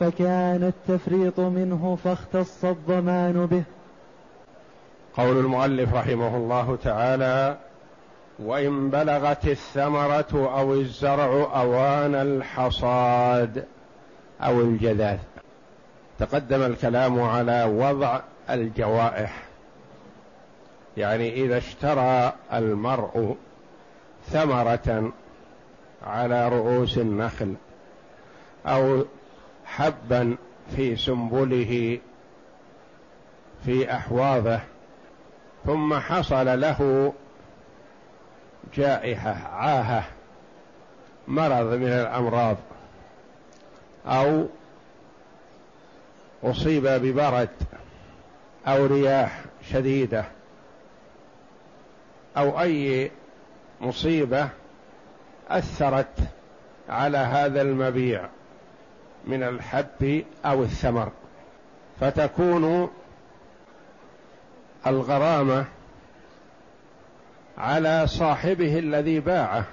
فكان التفريط منه فاختص الضمان به. قول المؤلف رحمه الله تعالى وإن بلغت الثمرة أو الزرع أوان الحصاد أو الجذاذ تقدم الكلام على وضع الجوائح. يعني إذا اشترى المرء ثمرة على رؤوس النخل أو حبا في سنبله في أحواضه ثم حصل له جائحة عاهة مرض من الأمراض أو أصيب ببرد أو رياح شديدة أو أي مصيبة أثرت على هذا المبيع. من الحب أو الثمر فتكون الغرامة على صاحبه الذي باعه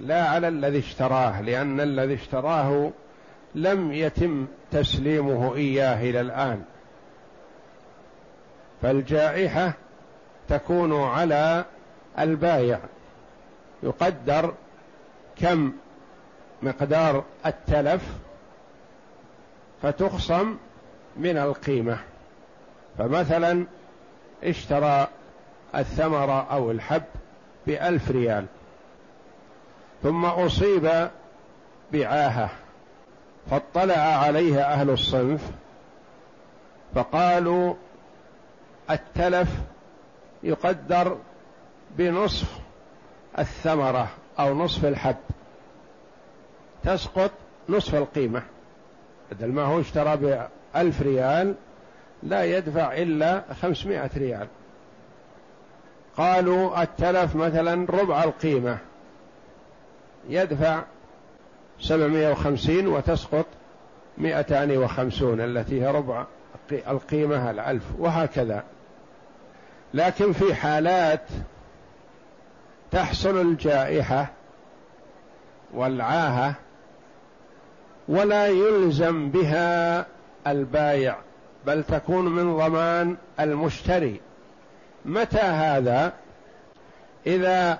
لا على الذي اشتراه لأن الذي اشتراه لم يتم تسليمه إياه إلى الآن. فالجائحة تكون على البايع يقدر كم مقدار التلف فتخصم من القيمة. فمثلا اشترى الثمرة أو الحب بألف ريال ثم أصيب بعاهة فاطلع عليها أهل الصنف فقالوا التلف يقدر بنصف الثمرة أو نصف الحب تسقط نصف القيمة. بدل ما هو اشترى بألف ريال لا يدفع إلا خمسمائة ريال. قالوا التلف مثلا ربع القيمة. يدفع سبعمائة وخمسين وتسقط مئتان وخمسون التي هي ربع القيمة الألف وهكذا. لكن في حالات تحصل الجائحة والعاهة ولا يلزم بها البايع بل تكون من ضمان المشتري. متى هذا؟ إذا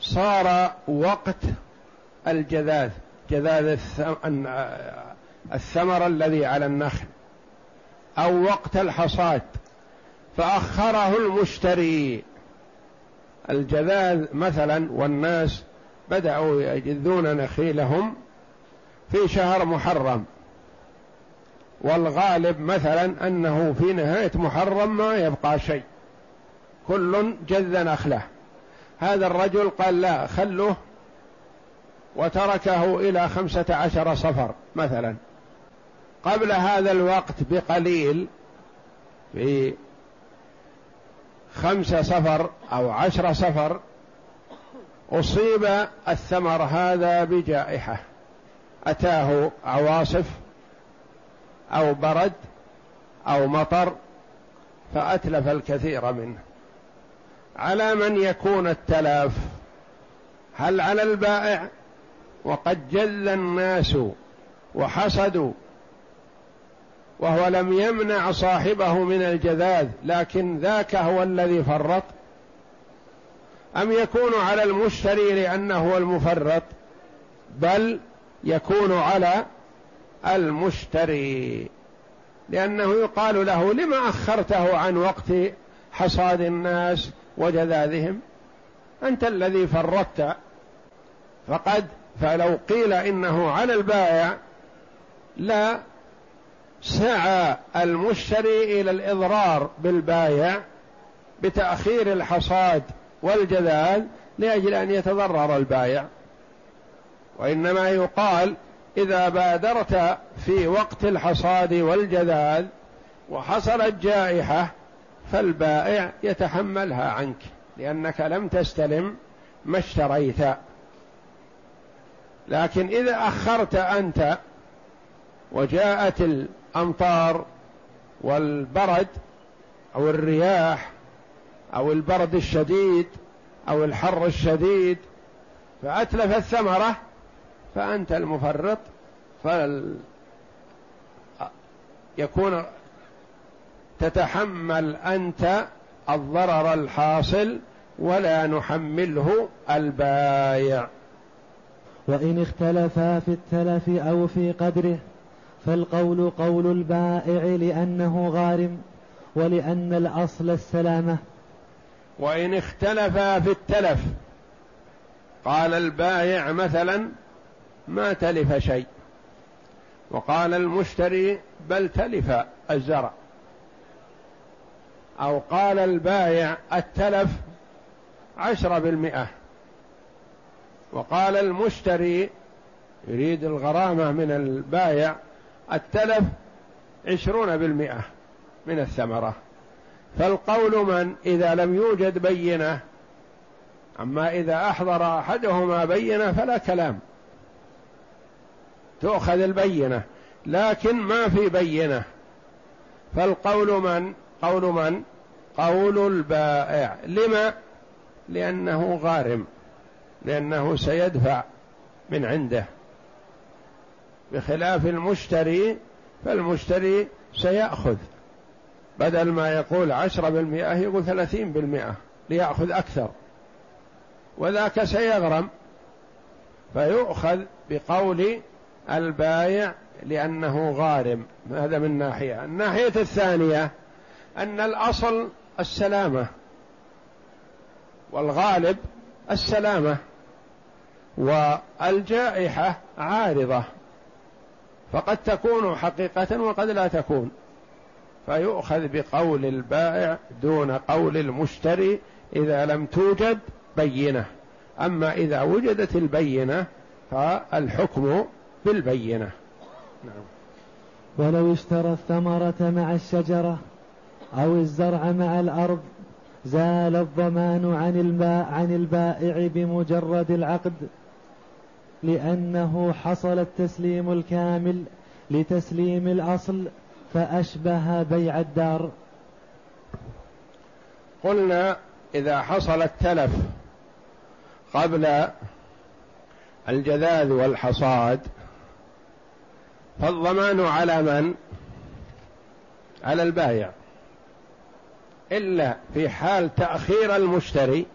صار وقت الجذاذ جذاذ الثمر الذي على النخل أو وقت الحصاد فأخره المشتري. الجذاذ مثلا والناس بدأوا يجذون نخيلهم في شهر محرم. والغالب مثلا أنه في نهاية محرم ما يبقى شيء. كل جذ نخله هذا الرجل قال لا خلوه وتركه إلى خمسة عشر صفر مثلا. قبل هذا الوقت بقليل في خمسة صفر أو عشر صفر أصيب الثمر هذا بجائحة. أتاه عواصف أو برد أو مطر فأتلف الكثير منه. على من يكون التلاف؟ هل على البائع؟ وقد جل الناس وحصدوا وهو لم يمنع صاحبه من الجذاذ لكن ذاك هو الذي فرط؟ أم يكون على المشتري لأنه هو المفرط؟ بل يكون على المشتري لأنه يقال له لما أخرته عن وقت حصاد الناس وجذاذهم أنت الذي فرطت فقد فلو قيل إنه على البائع لا سعى المشتري إلى الإضرار بالبايع بتأخير الحصاد والجذاذ لأجل أن يتضرر البايع وإنما يقال إذا بادرت في وقت الحصاد والجذاذ وحصلت جائحه فالبائع يتحملها عنك لأنك لم تستلم ما اشتريت. لكن إذا أخرت أنت وجاءت الأمطار والبرد أو الرياح أو البرد الشديد أو الحر الشديد فأتلف الثمرة فأنت المفرط يكون تتحمل أنت الضرر الحاصل ولا نحمله البايع. وإن اختلفا في التلف أو في قدره فالقول قول البائع لأنه غارم ولأن الأصل السلامة. وإن اختلفا في التلف قال البائع مثلا ما تلف شيء. وقال المشتري بل تلف الزرع. أو قال البائع التلف عشرة بالمئة. وقال المشتري يريد الغرامة من البائع التلف عشرون بالمئة من الثمرة. فالقول من؟ إذا لم يوجد بينة. أما إذا أحضر أحدهما بينة فلا كلام. تؤخذ البينة لكن ما في بينة. فالقول من؟ قول من؟ قول البائع. لما؟ لأنه غارم لأنه سيدفع من عنده. بخلاف المشتري فالمشتري سيأخذ. بدل ما يقول عشرة بالمئة يقول ثلاثين بالمئة ليأخذ أكثر. وذاك سيغرم. فيؤخذ بقول البايع لأنه غارم. هذا من ناحية. الناحية الثانية أن الأصل السلامة والغالب السلامة والجائحة عارضة. فقد تكون حقيقة وقد لا تكون. فيؤخذ بقول البائع دون قول المشتري إذا لم توجد بينة. أما إذا وجدت البينة فالحكم بالبينة. نعم. ولو اشترى الثمرة مع الشجرة أو الزرع مع الأرض زال الضمان عن الباء عن البائع بمجرد العقد لأنه حصل التسليم الكامل لتسليم الأصل فأشبه بيع الدار. قلنا إذا حصل التلف قبل الجذاذ والحصاد فالضمان على من؟ على البايع. إلا في حال تأخير المشتري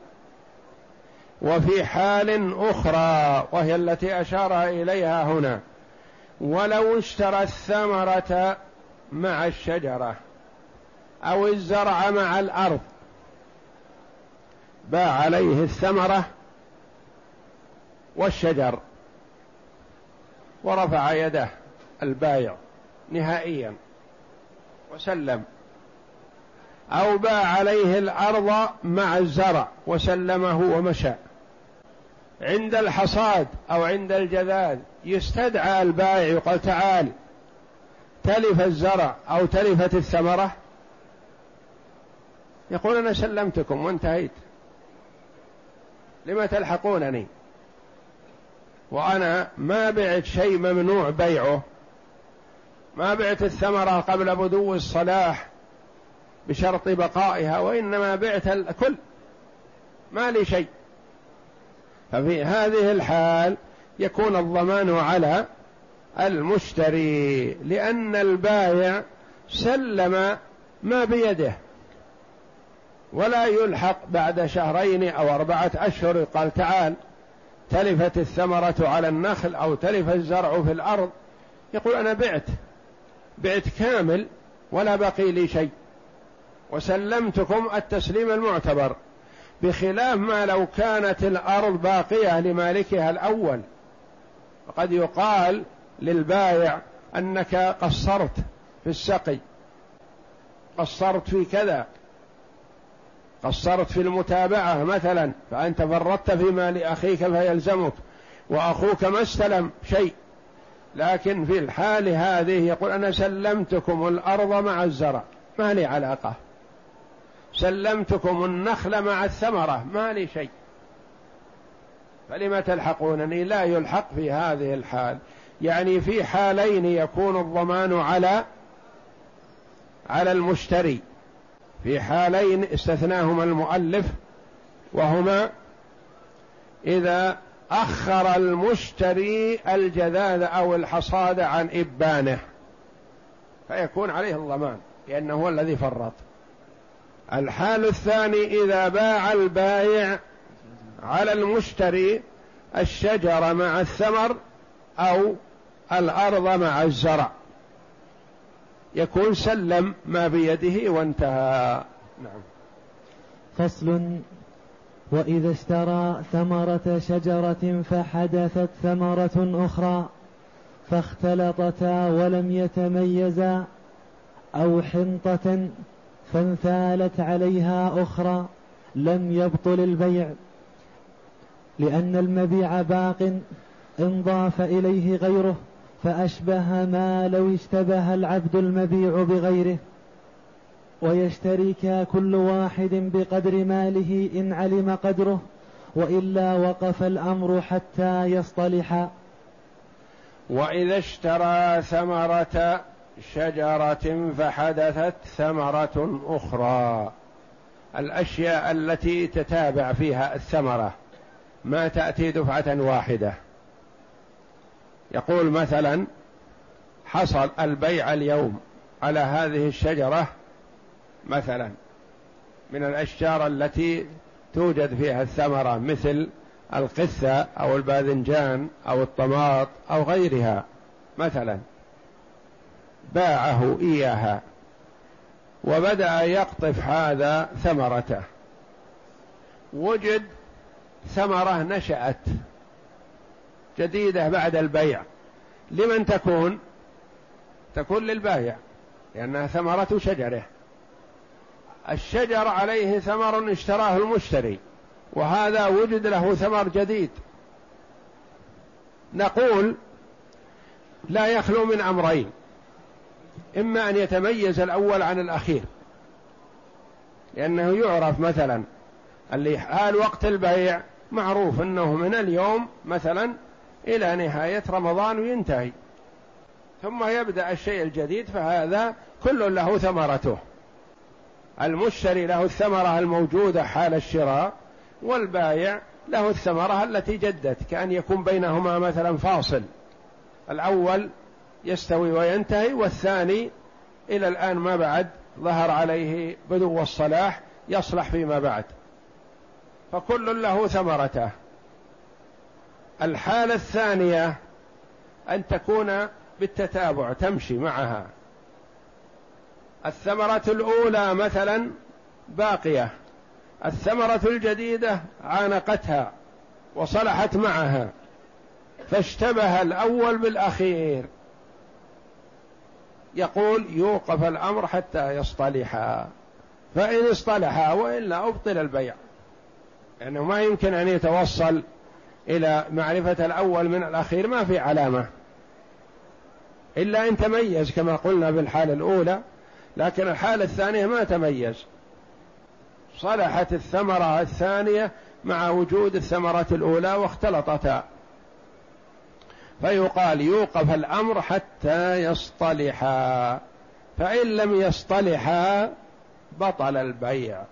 وفي حال أخرى وهي التي أشار إليها هنا. ولو اشترى الثمرة مع الشجرة أو الزرع مع الأرض باع عليه الثمرة والشجر ورفع يده. البايع نهائيا. وسلم. أو باع عليه الأرض مع الزرع وسلمه ومشى. عند الحصاد أو عند الجذاذ يستدعى البائع يقال تعال. تلف الزرع أو تلفت الثمرة. يقول أنا سلمتكم وانتهيت. لما تلحقونني؟ وأنا ما بعت شيء ممنوع بيعه. ما بعت الثمرة قبل بدو الصلاح بشرط بقائها وإنما بعت الكل ما لي شيء. ففي هذه الحال يكون الضمان على المشتري لأن البايع سلم ما بيده ولا يلحق بعد شهرين أو أربعة أشهر. قال تعال تلفت الثمرة على النخل أو تلف الزرع في الأرض. يقول أنا بعت. بعت كامل ولا بقي لي شيء. وسلمتكم التسليم المعتبر بخلاف ما لو كانت الأرض باقية لمالكها الأول. وقد يقال للبايع أنك قصرت في السقي. قصرت في كذا. قصرت في المتابعة مثلا فأنت فرطت في مال أخيك فيلزمك وأخوك ما استلم شيء. لكن في الحال هذه يقول أنا سلمتكم الأرض مع الزرع ما لي علاقة. سلمتكم النخل مع الثمرة ما لي شيء. فلم تلحقونني؟ لا يلحق في هذه الحال. يعني في حالين يكون الضمان على على المشتري. في حالين استثناهما المؤلف وهما إذا أخر المشتري الجذاذ أو الحصاد عن إبانه. فيكون عليه الضمان لأنه هو الذي فرط. الحال الثاني إذا باع البائع على المشتري الشجر مع الثمر أو الأرض مع الزرع. يكون سلم ما بيده وانتهى. نعم. فصل وإذا اشترى ثمرة شجرة فحدثت ثمرة أخرى فاختلطتا ولم يتميزا أو حنطة فانثالت عليها أخرى لم يبطل البيع لأن المبيع باق إن ضاف إليه غيره فأشبه ما لو اشتبه العبد المبيع بغيره. ويشترك كل واحد بقدر ماله إن علم قدره وإلا وقف الأمر حتى يصطلحا وإذا اشترى ثمرة شجرة فحدثت ثمرة أخرى. الأشياء التي تتابع فيها الثمرة ما تأتي دفعة واحدة. يقول مثلا حصل البيع اليوم على هذه الشجرة مثلا من الأشجار التي توجد فيها الثمرة مثل القثة أو الباذنجان أو الطماط أو غيرها. مثلا باعه إياها وبدأ يقطف هذا ثمرته. وجد ثمرة نشأت جديدة بعد البيع. لمن تكون؟ تكون للبايع لأنها ثمرة شجرة. الشجر عليه ثمر اشتراه المشتري وهذا وجد له ثمر جديد. نقول لا يخلو من أمرين إما أن يتميز الأول عن الأخير لأنه يعرف مثلا اللي حال وقت البيع معروف أنه من اليوم مثلا إلى نهاية رمضان وينتهي. ثم يبدأ الشيء الجديد فهذا كل له ثمرته. المشتري له الثمرة الموجودة حال الشراء والبايع له الثمرة التي جدت كأن يكون بينهما مثلا فاصل. الأول يستوي وينتهي والثاني إلى الآن ما بعد ظهر عليه بدو الصلاح يصلح فيما بعد. فكل له ثمرته. الحالة الثانية أن تكون بالتتابع تمشي معها. الثمرة الأولى مثلا باقية. الثمرة الجديدة عانقتها وصلحت معها فاشتبه الأول بالأخير. يقول يوقف الأمر حتى يصطلحا فإن اصطلحا وإلا أبطل البيع. لأنه يعني ما يمكن أن يتوصل إلى معرفة الأول من الأخير ما في علامة. إلا إن تميز كما قلنا بالحالة الأولى لكن الحالة الثانية ما تميز. صلحت الثمرة الثانية مع وجود الثمرة الأولى واختلطتا. فيقال يوقف الأمر حتى يصطلحا. فإن لم يصطلحا بطل البيع.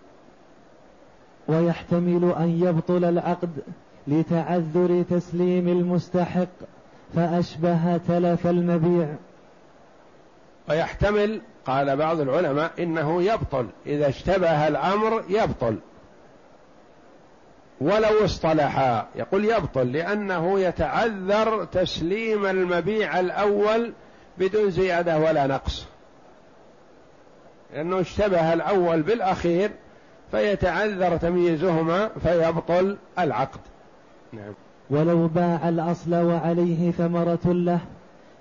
ويحتمل أن يبطل العقد لتعذر تسليم المستحق فأشبه تلف المبيع. ويحتمل قال بعض العلماء إنه يبطل إذا اشتبه الأمر يبطل. ولو اصطلحا يقول يبطل لأنه يتعذر تسليم المبيع الأول بدون زيادة ولا نقص. لأنه اشتبه الأول بالأخير فيتعذر تمييزهما فيبطل العقد. نعم. ولو باع الأصل وعليه ثمرة له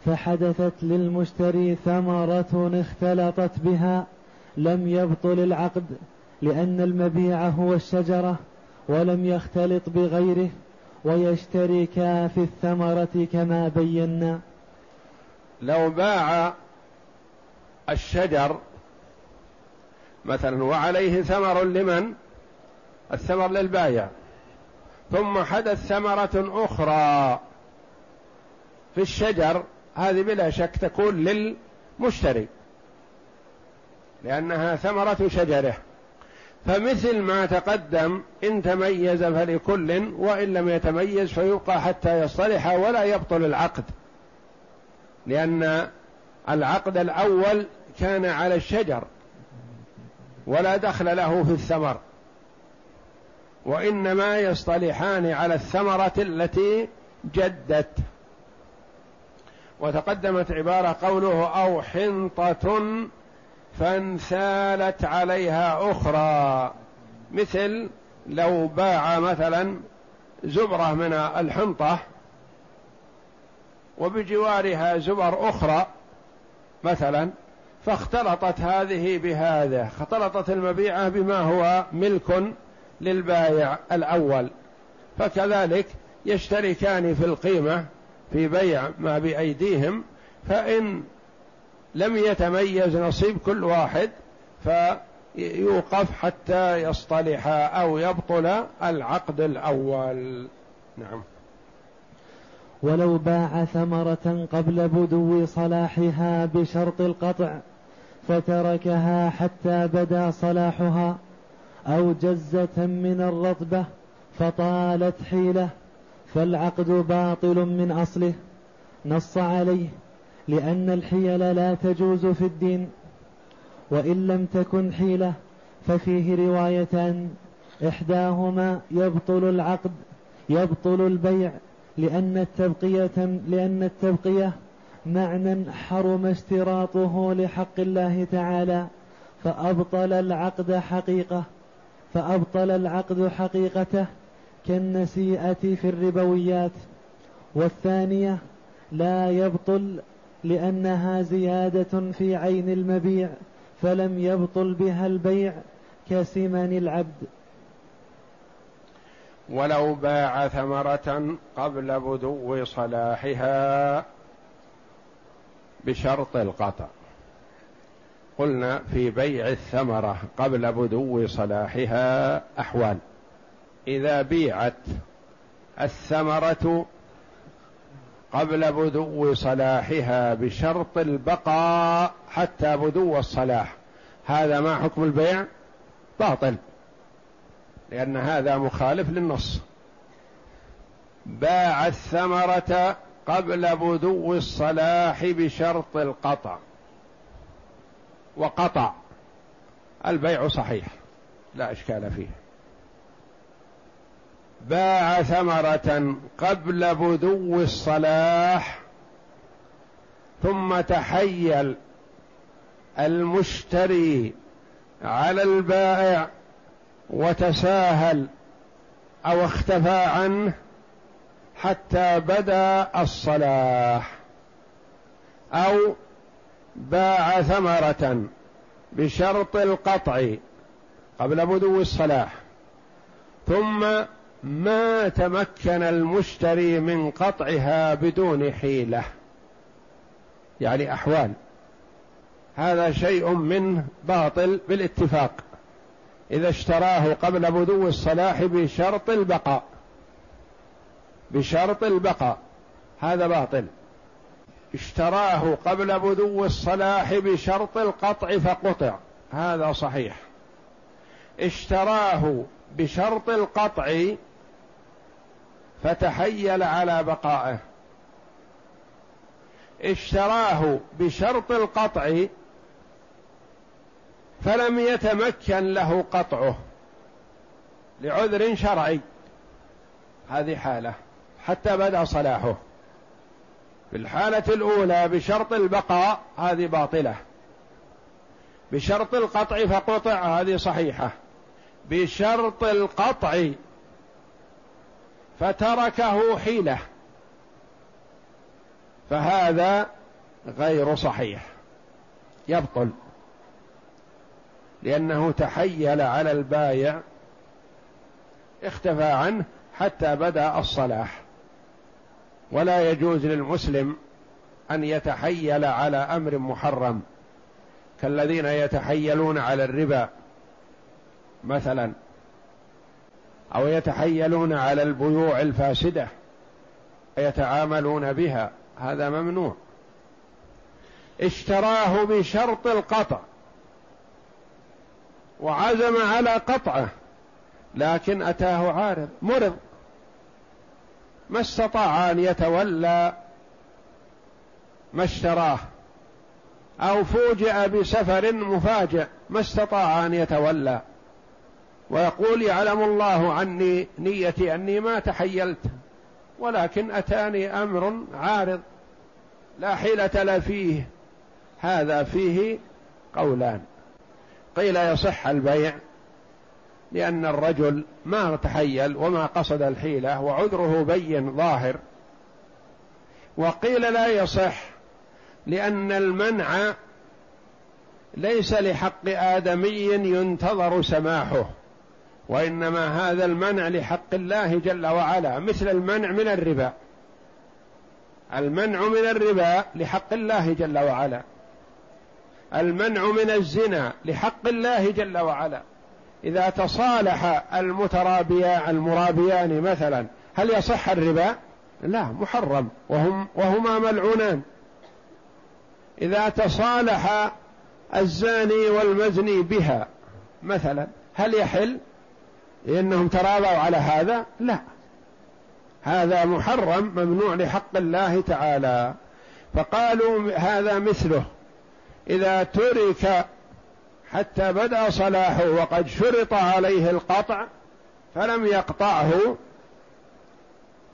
فحدثت للمشتري ثمرة اختلطت بها لم يبطل العقد لأن المبيع هو الشجرة ولم يختلط بغيره ويشتركا في الثمرة كما بينا. لو باع الشجر مثلا وعليه ثمر لمن؟ الثمر للبايع. ثم حدث ثمرة أخرى في الشجر هذه بلا شك تكون للمشتري لأنها ثمرة شجرة. فمثل ما تقدم إن تميز فلكل وإن لم يتميز فيبقى حتى يصطلح ولا يبطل العقد. لأن العقد الأول كان على الشجر ولا دخل له في الثمر. وإنما يصطلحان على الثمرة التي جدت. وتقدمت عبارة قوله أو حنطة فانثالت عليها أخرى. مثل لو باع مثلا زبرة من الحنطة وبجوارها زبر أخرى مثلا فاختلطت هذه بهذا اختلطت المبيعة بما هو ملك للبائع الأول. فكذلك يشتركان في القيمة في بيع ما بأيديهم فإن لم يتميز نصيب كل واحد فيوقف حتى يصطلح أو يبطل العقد الأول. نعم. ولو باع ثمرة قبل بدو صلاحها بشرط القطع فتركها حتى بدا صلاحها أو جزة من الرطبة فطالت حيلة. فالعقد باطل من أصله نص عليه لأن الحيل لا تجوز في الدين وإن لم تكن حيلة ففيه روايتان إحداهما يبطل العقد يبطل البيع لأن التبقية لأن التبقية معنى حرم اشتراطه لحق الله تعالى فأبطل العقد حقيقة فأبطل العقد حقيقته كالنسيئة في الربويات. والثانية لا يبطل لأنها زيادة في عين المبيع فلم يبطل بها البيع كسمن العبد. ولو باع ثمرة قبل بدو صلاحها بشرط القطع. قلنا في بيع الثمرة قبل بدو صلاحها أحوال. إذا بيعت الثمرة قبل بدو صلاحها بشرط البقاء حتى بدو الصلاح. هذا ما حكم البيع؟ باطل لأن هذا مخالف للنص. باع الثمرة قبل بدو الصلاح بشرط القطع وقطع البيع صحيح لا إشكال فيه. باع ثمرة قبل بدو الصلاح ثم تحيل المشتري على البائع وتساهل أو اختفى عنه حتى بدا الصلاح. أو باع ثمرة بشرط القطع قبل بدو الصلاح ثم ما تمكن المشتري من قطعها بدون حيلة. يعني أحوال. هذا شيء منه باطل بالاتفاق. إذا اشتراه قبل بدو الصلاح بشرط البقاء. بشرط البقاء. هذا باطل. اشتراه قبل بدو الصلاح بشرط القطع فقطع. هذا صحيح. اشتراه بشرط القطع فتحيل على بقائه. اشتراه بشرط القطع فلم يتمكن له قطعه لعذر شرعي. هذه حالة حتى بدأ صلاحه. في الحالة الأولى بشرط البقاء هذه باطلة. بشرط القطع فقطع هذه صحيحة. بشرط القطع فتركه حيلة. فهذا غير صحيح. يبطل. لأنه تحيل على البايع. اختفى عنه حتى بدأ الصلاح. ولا يجوز للمسلم أن يتحيل على أمر محرم. كالذين يتحيلون على الربا. مثلا أو يتحيلون على البيوع الفاسدة يتعاملون بها هذا ممنوع. اشتراه بشرط القطع وعزم على قطعه لكن أتاه عارض مرض. ما استطاع أن يتولى ما اشتراه أو فوجئ بسفر مفاجئ ما استطاع أن يتولى. ويقول يعلم الله عني نيتي أني ما تحيلت ولكن أتاني أمر عارض لا حيلة لا فيه هذا فيه قولان. قيل يصح البيع لأن الرجل ما تحيل وما قصد الحيلة وعذره بين ظاهر وقيل لا يصح لأن المنع ليس لحق آدمي ينتظر سماحه. وإنما هذا المنع لحق الله جل وعلا مثل المنع من الربا. المنع من الربا لحق الله جل وعلا. المنع من الزنا لحق الله جل وعلا. إذا تصالح المترابيا المرابيان مثلا هل يصح الربا؟ لا محرم. وهم وهما ملعونان. إذا تصالح الزاني والمزني بها مثلا هل يحل؟ لأنهم ترابوا على هذا؟ لا. هذا محرم ممنوع لحق الله تعالى. فقالوا هذا مثله. إذا ترك حتى بدأ صلاحه وقد شرط عليه القطع فلم يقطعه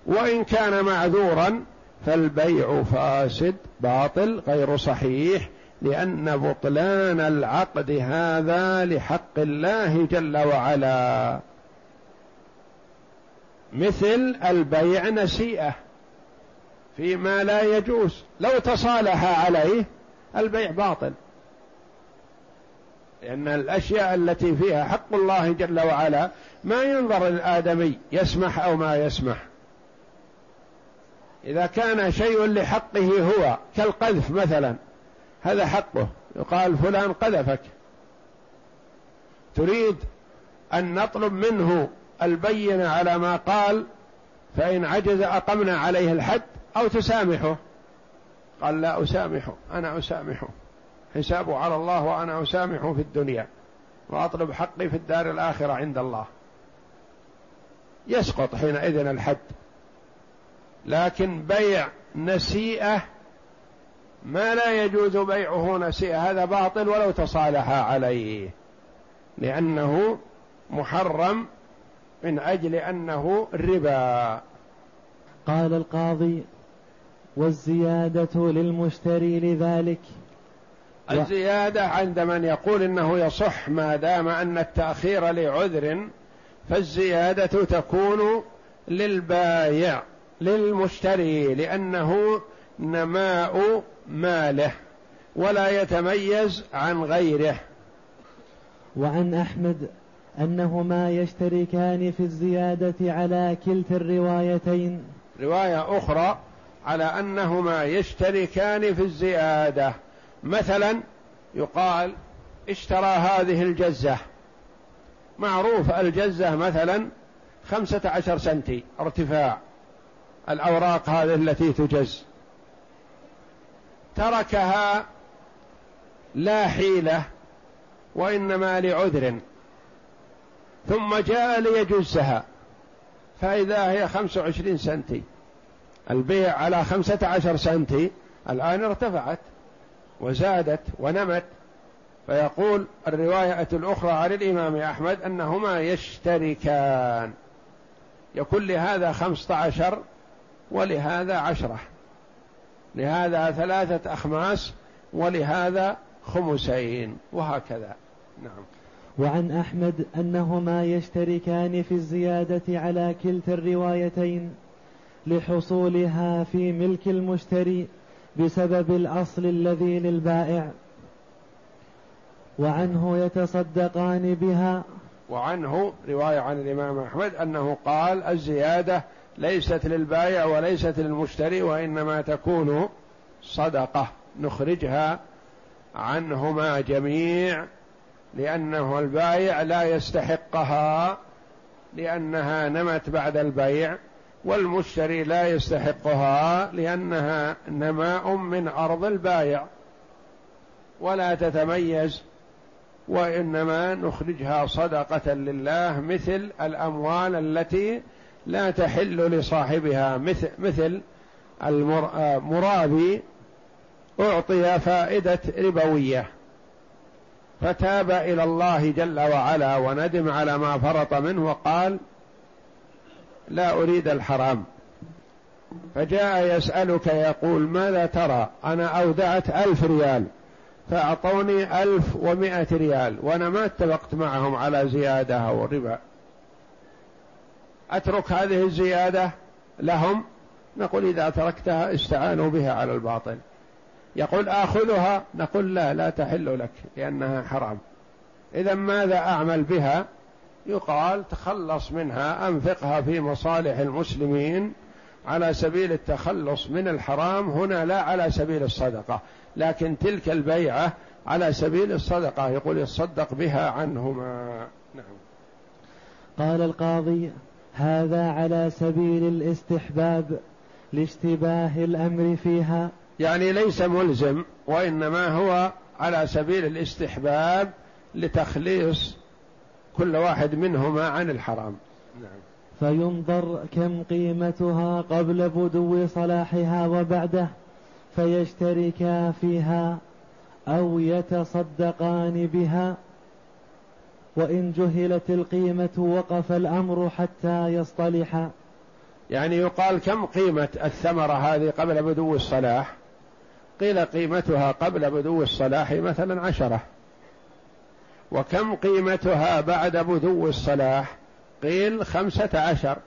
وإن كان معذورا فالبيع فاسد باطل غير صحيح لأن بطلان العقد هذا لحق الله جل وعلا. مثل البيع نسيئه فيما لا يجوز. لو تصالح عليه البيع باطل. لأن الأشياء التي فيها حق الله جل وعلا ما ينظر الآدمي يسمح أو ما يسمح. إذا كان شيء لحقه هو كالقذف مثلا هذا حقه. يقال فلان قذفك. تريد أن نطلب منه البينة على ما قال فإن عجز أقمنا عليه الحد أو تسامحه. قال لا أسامحه أنا أسامحه. حسابه على الله وأنا أسامحه في الدنيا وأطلب حقي في الدار الآخرة عند الله. يسقط حينئذ الحد. لكن بيع نسيئة ما لا يجوز بيعه نسيئة هذا باطل ولو تصالح عليه. لأنه محرم من أجل أنه ربا قال القاضي والزيادة للمشتري لذلك. الزيادة عند من يقول إنه يصح ما دام أن التأخير لعذر فالزيادة تكون للبايع للمشتري لأنه نماء ماله ولا يتميز عن غيره. وعن أحمد أنهما يشتركان في الزيادة على كلتا الروايتين. رواية أخرى على أنهما يشتركان في الزيادة. مثلا يقال اشترى هذه الجزة. معروف الجزة مثلا خمسة عشر سنتي ارتفاع. الأوراق هذه التي تجز. تركها لا حيلة وإنما لعذر. ثم جاء ليجزها فإذا هي خمس وعشرين سنتي. البيع على خمسة عشر سنتي. الآن ارتفعت وزادت ونمت. فيقول الرواية الأخرى عن الإمام أحمد أنهما يشتركان. يكون لهذا خمسة عشر ولهذا عشرة. لهذا ثلاثة أخماس ولهذا خمسين. وهكذا. نعم. وعن أحمد أنهما يشتركان في الزيادة على كلتا الروايتين لحصولها في ملك المشتري بسبب الأصل الذي للبائع. وعنه يتصدقان بها. وعنه رواية عن الإمام أحمد أنه قال الزيادة ليست للبائع وليست للمشتري وإنما تكون صدقة. نخرجها عنهما جميع. لأنه البائع لا يستحقها لأنها نمت بعد البيع والمشتري لا يستحقها لأنها نماء من أرض البايع ولا تتميز وإنما نخرجها صدقة لله مثل الأموال التي لا تحل لصاحبها مثل مثل المرابي أعطي فائدة ربوية. فتاب إلى الله جل وعلا وندم على ما فرط منه وقال لا أريد الحرام. فجاء يسألك يقول ماذا ترى؟ أنا أودعت ألف ريال فأعطوني ألف ومائة ريال وأنا ما اتفقت معهم على زيادة أو ربا. أترك هذه الزيادة لهم؟ نقول إذا تركتها استعانوا بها على الباطل. يقول آخذها نقول لا لا تحل لك لأنها حرام. إذا ماذا أعمل بها؟ يقال تخلص منها أنفقها في مصالح المسلمين على سبيل التخلص من الحرام هنا لا على سبيل الصدقة لكن تلك البيعة على سبيل الصدقة يقول يصدق بها عنهما. نعم. قال القاضي هذا على سبيل الاستحباب لاشتباه الأمر فيها. يعني ليس ملزم وإنما هو على سبيل الاستحباب لتخليص كل واحد منهما عن الحرام. نعم. فينظر كم قيمتها قبل بدو صلاحها وبعده فيشتركا فيها أو يتصدقان بها. وإن جهلت القيمة وقف الأمر حتى يصطلحا يعني يقال كم قيمة الثمرة هذه قبل بدو الصلاح؟ قيل قيمتها قبل بدو الصلاح مثلا عشرة. وكم قيمتها بعد بدو الصلاح؟ قيل خمسة عشر.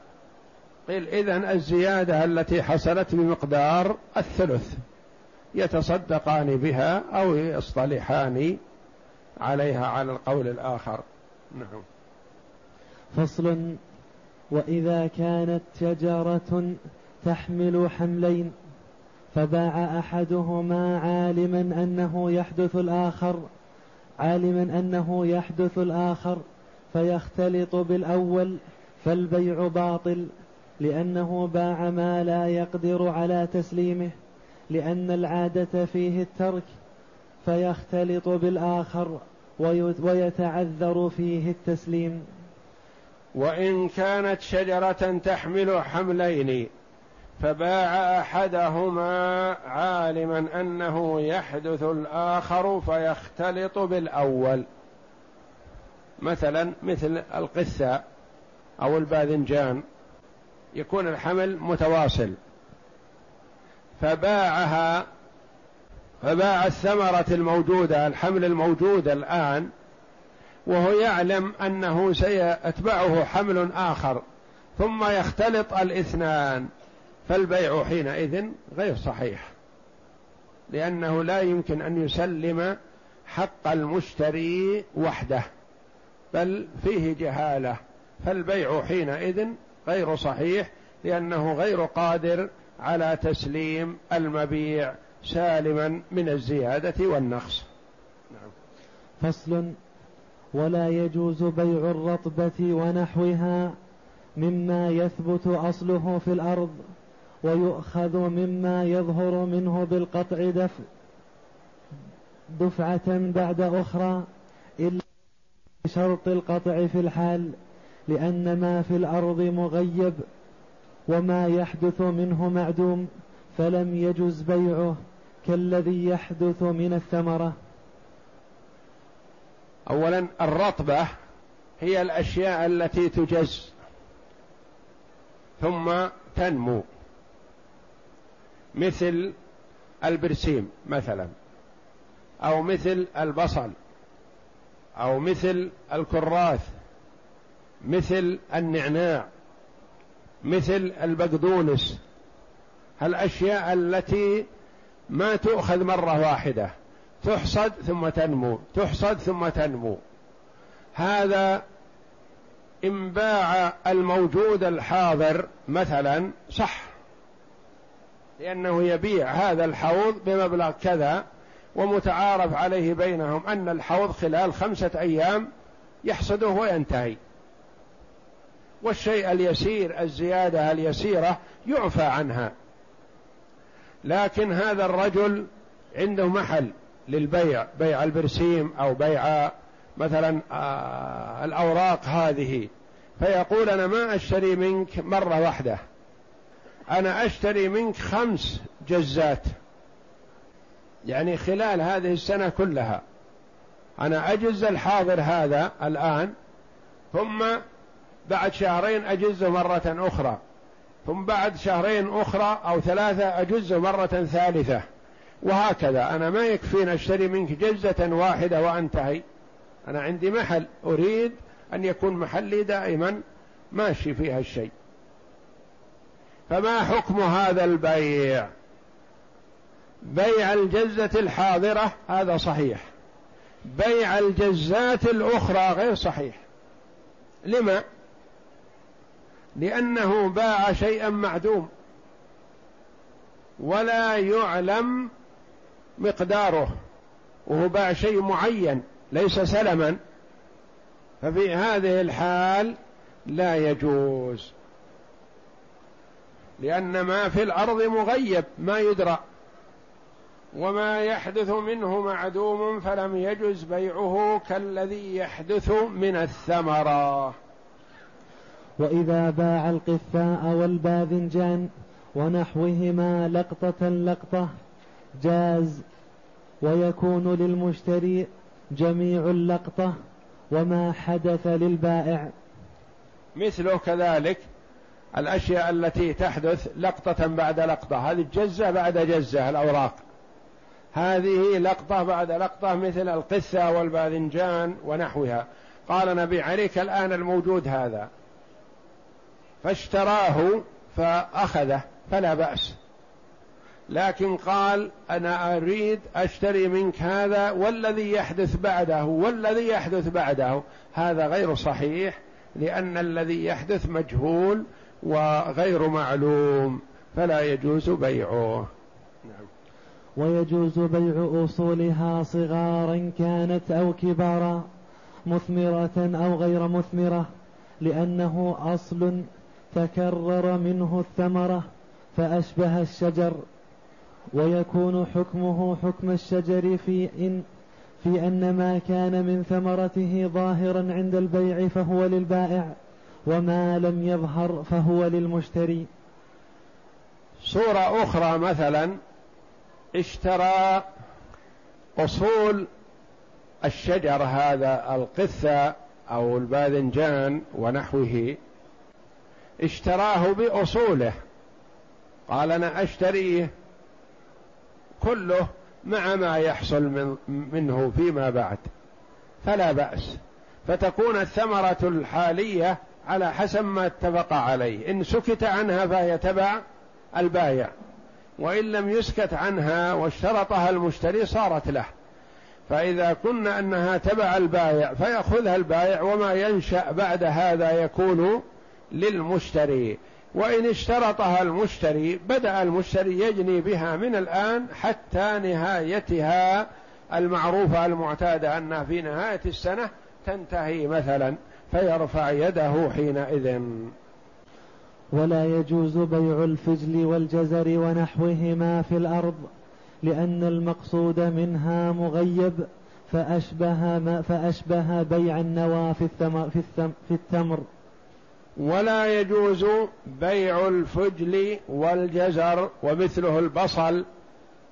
قيل إذن الزيادة التي حصلت بمقدار الثلث يتصدقان بها أو يصطلحان عليها على القول الآخر. نعم. فصل. وإذا كانت شجرة تحمل حملين فباع أحدهما عالما أنه يحدث الآخر عالما أنه يحدث الآخر فيختلط بالأول فالبيع باطل لأنه باع ما لا يقدر على تسليمه لأن العادة فيه الترك فيختلط بالآخر ويتعذر فيه التسليم. وإن كانت شجرة تحمل حملين فباع أحدهما عالما أنه يحدث الآخر فيختلط بالأول. مثلا مثل القثة أو الباذنجان يكون الحمل متواصل. فباعها فباع الثمرة الموجودة الحمل الموجود الآن وهو يعلم أنه سيتبعه حمل آخر ثم يختلط الاثنان. فالبيع حينئذ غير صحيح لأنه لا يمكن أن يسلم حق المشتري وحده بل فيه جهالة فالبيع حينئذ غير صحيح لأنه غير قادر على تسليم المبيع سالما من الزيادة والنقص نعم. فصل ولا يجوز بيع الرطبة ونحوها مما يثبت أصله في الأرض ويؤخذ مما يظهر منه بالقطع دفع دفعة بعد أخرى إلا بشرط القطع في الحال لأن ما في الأرض مغيب وما يحدث منه معدوم فلم يجز بيعه كالذي يحدث من الثمرة. أولا الرطبة هي الأشياء التي تجز ثم تنمو. مثل البرسيم مثلا أو مثل البصل أو مثل الكراث مثل النعناع مثل البقدونس. الاشياء التي ما تؤخذ مرة واحدة تحصد ثم تنمو تحصد ثم تنمو. هذا إن باع الموجود الحاضر مثلا صح. لأنه يبيع هذا الحوض بمبلغ كذا ومتعارف عليه بينهم أن الحوض خلال خمسة أيام يحصده وينتهي. والشيء اليسير الزيادة اليسيرة يعفى عنها. لكن هذا الرجل عنده محل للبيع بيع البرسيم أو بيع مثلا آه، الأوراق هذه. فيقول أنا ما أشتري منك مرة واحدة. أنا أشتري منك خمس جزات. يعني خلال هذه السنة كلها. أنا أجز الحاضر هذا الآن ثم بعد شهرين أجزه مرة أخرى. ثم بعد شهرين أخرى أو ثلاثة أجزه مرة ثالثة. وهكذا. أنا ما يكفيني أشتري منك جزة واحدة وأنتهي. أنا عندي محل. أريد أن يكون محلي دائما. ماشي فيها الشيء فما حكم هذا البيع؟ بيع الجزة الحاضرة هذا صحيح. بيع الجزات الأخرى غير صحيح. لما؟ لأنه باع شيئا معدوم. ولا يعلم مقداره. وهو باع شيء معين ليس سلما. ففي هذه الحال لا يجوز. لأن ما في الأرض مغيب ما يدرى. وما يحدث منه معدوم فلم يجز بيعه كالذي يحدث من الثمرة. وإذا باع القثاء والباذنجان ونحوهما لقطة لقطة جاز ويكون للمشتري جميع اللقطة وما حدث للبائع. مثله كذلك الأشياء التي تحدث لقطة بعد لقطة. هذه جزة بعد جزة الأوراق. هذه لقطة بعد لقطة مثل القثة والباذنجان ونحوها. قال نبي عليك الآن الموجود هذا. فاشتراه فأخذه فلا بأس. لكن قال أنا أريد أشتري منك هذا والذي يحدث بعده والذي يحدث بعده. هذا غير صحيح لأن الذي يحدث مجهول وغير معلوم فلا يجوز بيعه. نعم. ويجوز بيع أصولها صغارا كانت أو كبارا مثمرة أو غير مثمرة لأنه أصل تكرر منه الثمرة فأشبه الشجر. ويكون حكمه حكم الشجر في إن في أن ما كان من ثمرته ظاهرا عند البيع فهو للبائع. وما لم يظهر فهو للمشتري. صورة أخرى مثلا اشترى أصول الشجر هذا القثة أو الباذنجان ونحوه اشتراه بأصوله. قال أنا أشتريه كله مع ما يحصل من منه فيما بعد. فلا بأس. فتكون الثمرة الحالية على حسب ما اتفق عليه. إن سكت عنها فهي تبع البايع. وإن لم يسكت عنها واشترطها المشتري صارت له. فإذا كنا أنها تبع البايع فيأخذها البايع وما ينشأ بعد هذا يكون للمشتري. وإن اشترطها المشتري بدأ المشتري يجني بها من الآن حتى نهايتها المعروفة المعتادة أنها في نهاية السنة تنتهي مثلا. فيرفع يده حينئذ. ولا يجوز بيع الفجل والجزر ونحوهما في الأرض لأن المقصود منها مغيب فأشبه ما فأشبه بيع النوى في الثمر في, الثم في التمر. ولا يجوز بيع الفجل والجزر ومثله البصل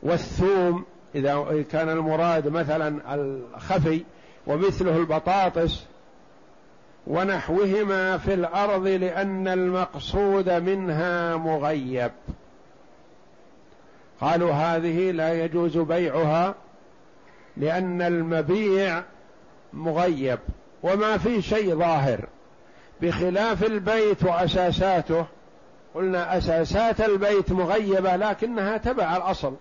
والثوم إذا كان المراد مثلا الخفي ومثله البطاطس ونحوهما في الأرض لأن المقصود منها مغيب. قالوا هذه لا يجوز بيعها لأن المبيع مغيب. وما في شيء ظاهر. بخلاف البيت وأساساته قلنا أساسات البيت مغيبة لكنها تبع الأصل.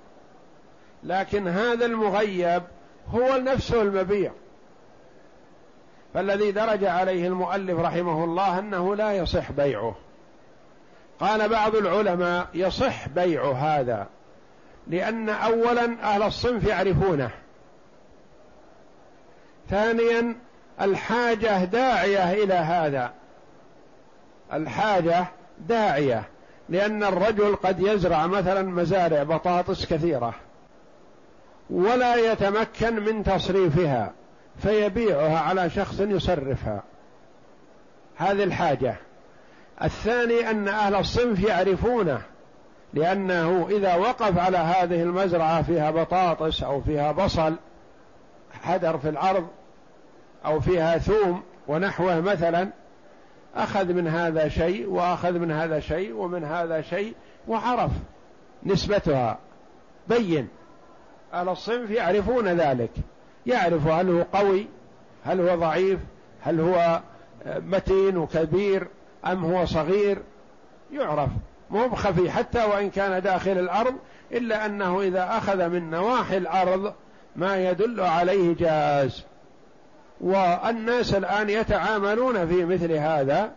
لكن هذا المغيب هو نفسه المبيع. فالذي درج عليه المؤلف رحمه الله أنه لا يصح بيعه. قال بعض العلماء يصح بيع هذا لأن أولا أهل الصنف يعرفونه. ثانيا الحاجة داعية إلى هذا. الحاجة داعية لأن الرجل قد يزرع مثلا مزارع بطاطس كثيرة ولا يتمكن من تصريفها. فيبيعها على شخص يصرفها. هذه الحاجة. الثاني أن أهل الصنف يعرفونه لأنه إذا وقف على هذه المزرعة فيها بطاطس أو فيها بصل حدر في الأرض أو فيها ثوم ونحوه مثلا أخذ من هذا شيء وأخذ من هذا شيء ومن هذا شيء وعرف نسبتها. بين. أهل الصنف يعرفون ذلك. يعرف هل هو قوي هل هو ضعيف هل هو متين وكبير أم هو صغير يعرف. مو بخفي حتى وإن كان داخل الأرض إلا أنه إذا أخذ من نواحي الأرض ما يدل عليه جاز. والناس الآن يتعاملون في مثل هذا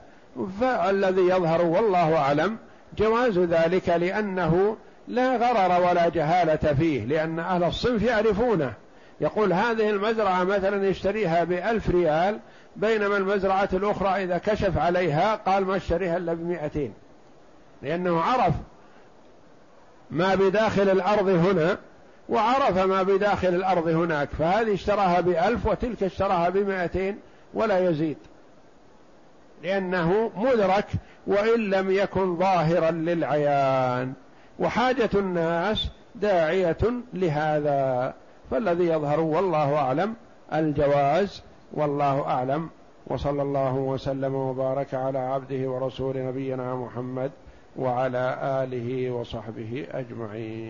فالذي يظهر والله أعلم جواز ذلك لأنه لا غرر ولا جهالة فيه لأن أهل الصنف يعرفونه. يقول هذه المزرعة مثلا يشتريها بألف ريال بينما المزرعة الأخرى إذا كشف عليها قال ما اشتريها إلا بمئتين. لأنه عرف ما بداخل الأرض هنا وعرف ما بداخل الأرض هناك فهذه اشتراها بألف وتلك اشتراها بمائتين ولا يزيد. لأنه مدرك وإن لم يكن ظاهرا للعيان. وحاجة الناس داعية لهذا. فالذي يظهر والله أعلم الجواز والله أعلم وصلى الله وسلم وبارك على عبده ورسول نبينا محمد وعلى آله وصحبه أجمعين